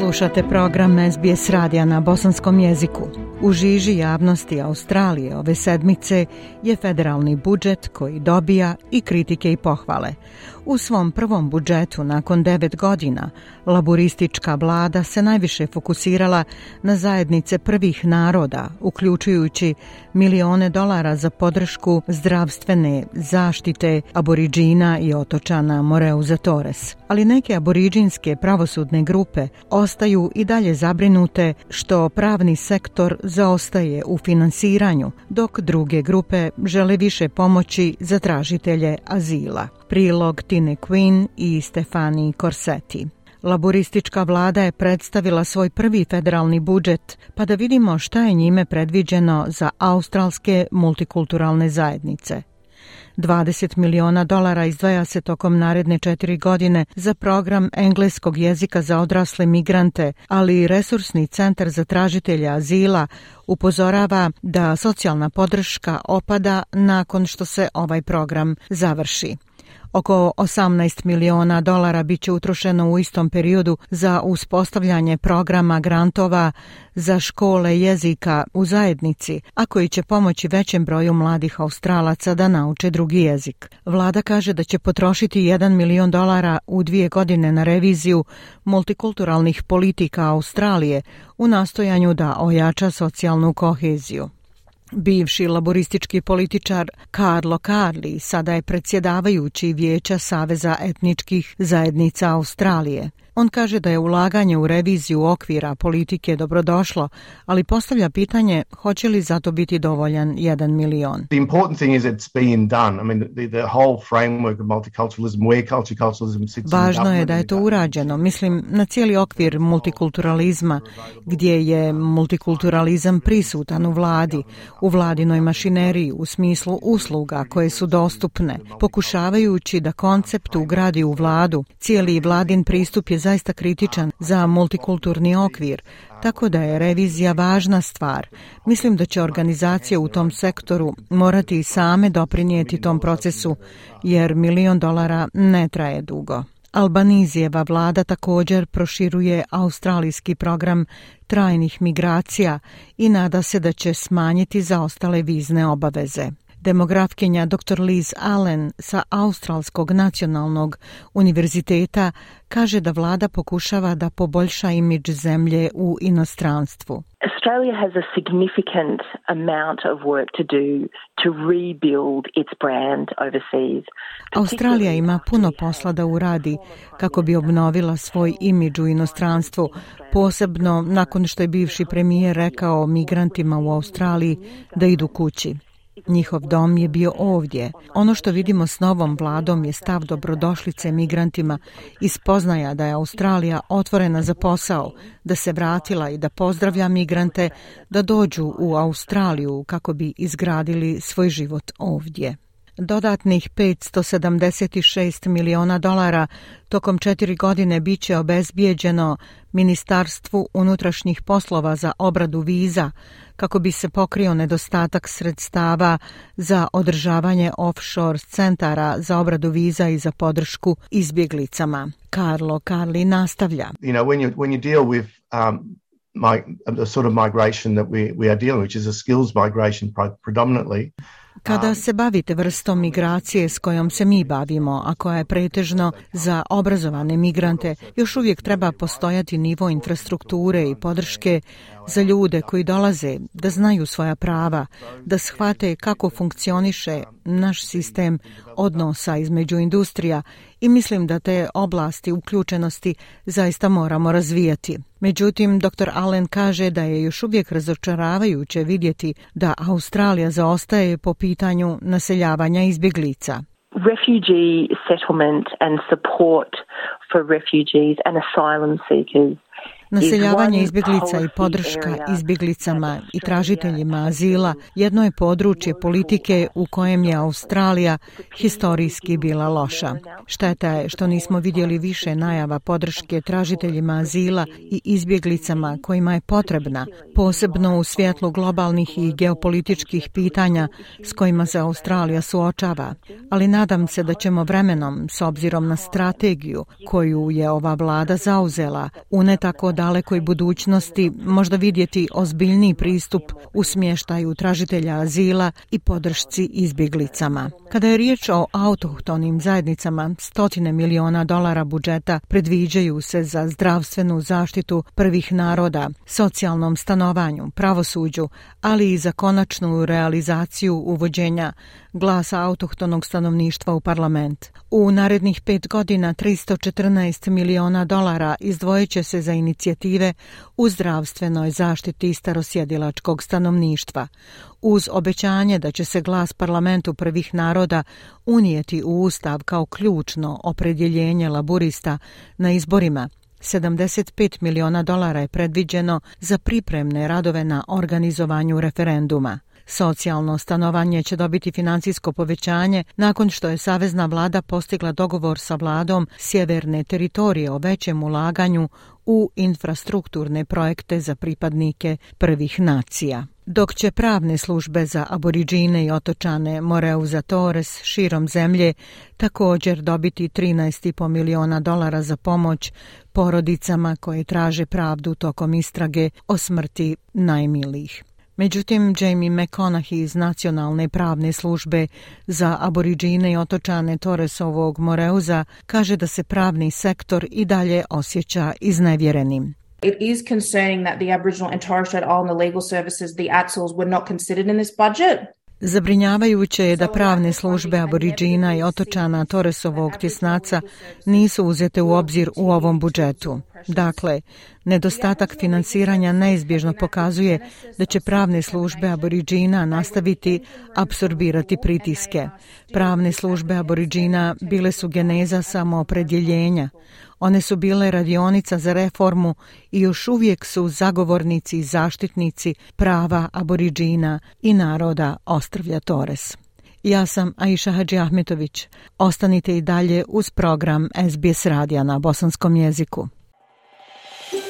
Slušate program SBS radija na bosanskom jeziku. U žiži javnosti Australije ove sedmice je federalni budžet koji dobija i kritike i pohvale. U svom prvom budžetu nakon devet godina, laboristička vlada se najviše fokusirala na zajednice prvih naroda, uključujući milione dolara za podršku zdravstvene zaštite aboriđina i otočana Moreuza Torres. Ali neke aboriđinske pravosudne grupe ostaju i dalje zabrinute što pravni sektor zaostaje u finansiranju, dok druge grupe žele više pomoći za tražitelje azila. Prilog Tine Quinn i Stefani Corsetti. Laboristička vlada je predstavila svoj prvi federalni budžet, pa da vidimo šta je njime predviđeno za australske multikulturalne zajednice. 20 miliona dolara izdvaja se tokom naredne četiri godine za program engleskog jezika za odrasle migrante, ali i resursni centar za tražitelja azila upozorava da socijalna podrška opada nakon što se ovaj program završi. Oko 18 miliona dolara biće utrošeno u istom periodu za uspostavljanje programa grantova za škole jezika u zajednici, a koji će pomoći većem broju mladih australaca da nauče drugi jezik. Vlada kaže da će potrošiti 1 milion dolara u dvije godine na reviziju multikulturalnih politika Australije u nastojanju da ojača socijalnu koheziju. Bivši laboristički političar Carlo Carli sada je predsjedavajući vijeća Saveza etničkih zajednica Australije. On kaže da je ulaganje u reviziju okvira politike dobrodošlo, ali postavlja pitanje hoće li za to biti dovoljan 1 milion. The important thing is it's being done. I mean the, the whole framework of multiculturalism, where multiculturalism sits Važno je da je to urađeno. Mislim na cijeli okvir multikulturalizma gdje je multikulturalizam prisutan u vladi, u vladinoj mašineriji u smislu usluga koje su dostupne, pokušavajući da koncept ugradi u vladu. Cijeli vladin pristup je zaista kritičan za multikulturni okvir, tako da je revizija važna stvar. Mislim da će organizacije u tom sektoru morati i same doprinijeti tom procesu, jer milion dolara ne traje dugo. Albanizijeva vlada također proširuje australijski program trajnih migracija i nada se da će smanjiti zaostale vizne obaveze. Demografkinja dr. Liz Allen sa Australskog nacionalnog univerziteta kaže da vlada pokušava da poboljša imidž zemlje u inostranstvu. Australia has a significant amount of work to do to rebuild its brand overseas. Australija ima puno posla da uradi kako bi obnovila svoj imidž u inostranstvu, posebno nakon što je bivši premijer rekao migrantima u Australiji da idu kući. Njihov dom je bio ovdje. Ono što vidimo s novom vladom je stav dobrodošlice migrantima i spoznaja da je Australija otvorena za posao, da se vratila i da pozdravlja migrante da dođu u Australiju kako bi izgradili svoj život ovdje. Dodatnih 576 miliona dolara tokom četiri godine biće obezbijeđeno Ministarstvu unutrašnjih poslova za obradu viza kako bi se pokrio nedostatak sredstava za održavanje offshore centara za obradu viza i za podršku izbjeglicama. Carlo Carli nastavlja. You know, when you, when you deal with um, my, the sort of migration that we, we are dealing, which is a skills migration predominantly, Kada se bavite vrstom migracije s kojom se mi bavimo, a koja je pretežno za obrazovane migrante, još uvijek treba postojati nivo infrastrukture i podrške za ljude koji dolaze da znaju svoja prava, da shvate kako funkcioniše naš sistem odnosa između industrija i mislim da te oblasti uključenosti zaista moramo razvijati. Međutim, dr. Allen kaže da je još uvijek razočaravajuće vidjeti da Australija zaostaje po pitanju naseljavanja izbjeglica. Refugee settlement and support for refugees and asylum seekers Naseljavanje izbjeglica i podrška izbjeglicama i tražiteljima azila jedno je područje politike u kojem je Australija historijski bila loša. Šteta je što nismo vidjeli više najava podrške tražiteljima azila i izbjeglicama kojima je potrebna, posebno u svjetlu globalnih i geopolitičkih pitanja s kojima se Australija suočava. Ali nadam se da ćemo vremenom, s obzirom na strategiju koju je ova vlada zauzela, u ne tako dalekoj budućnosti možda vidjeti ozbiljni pristup u smještaju tražitelja azila i podršci izbjeglicama. Kada je riječ o autohtonim zajednicama, stotine miliona dolara budžeta predviđaju se za zdravstvenu zaštitu prvih naroda, socijalnom stanovanju, pravosuđu, ali i za konačnu realizaciju uvođenja glasa autohtonog stanovništva u parlament. U narednih pet godina 314 miliona dolara izdvojeće se za inicijativu inicijative u zdravstvenoj zaštiti starosjedilačkog stanovništva, uz obećanje da će se glas parlamentu prvih naroda unijeti u ustav kao ključno opredjeljenje laburista na izborima. 75 miliona dolara je predviđeno za pripremne radove na organizovanju referenduma. Socijalno stanovanje će dobiti financijsko povećanje nakon što je Savezna vlada postigla dogovor sa vladom sjeverne teritorije o većem ulaganju u infrastrukturne projekte za pripadnike prvih nacija. Dok će pravne službe za aboriđine i otočane Moreuza Torres širom zemlje također dobiti 13,5 miliona dolara za pomoć porodicama koje traže pravdu tokom istrage o smrti najmilijih. Međutim, Jamie McConaughey iz Nacionalne pravne službe za aboriđine i otočane Torresovog Moreuza kaže da se pravni sektor i dalje osjeća iznevjerenim. It is concerning that the Aboriginal and Torres Strait Islander legal services, the ATSLs, were not considered in this budget. Zabrinjavajuće je da pravne službe aboriđina i otočana Torresovog tjesnaca nisu uzete u obzir u ovom budžetu. Dakle, nedostatak finansiranja neizbježno pokazuje da će pravne službe aboriđina nastaviti apsorbirati pritiske. Pravne službe aboriđina bile su geneza samoopredjeljenja. One su bile radionica za reformu i još uvijek su zagovornici i zaštitnici prava aboriđina i naroda Ostrvlja Torres. Ja sam Aisha Hadži Ahmetović. Ostanite i dalje uz program SBS radija na bosanskom jeziku.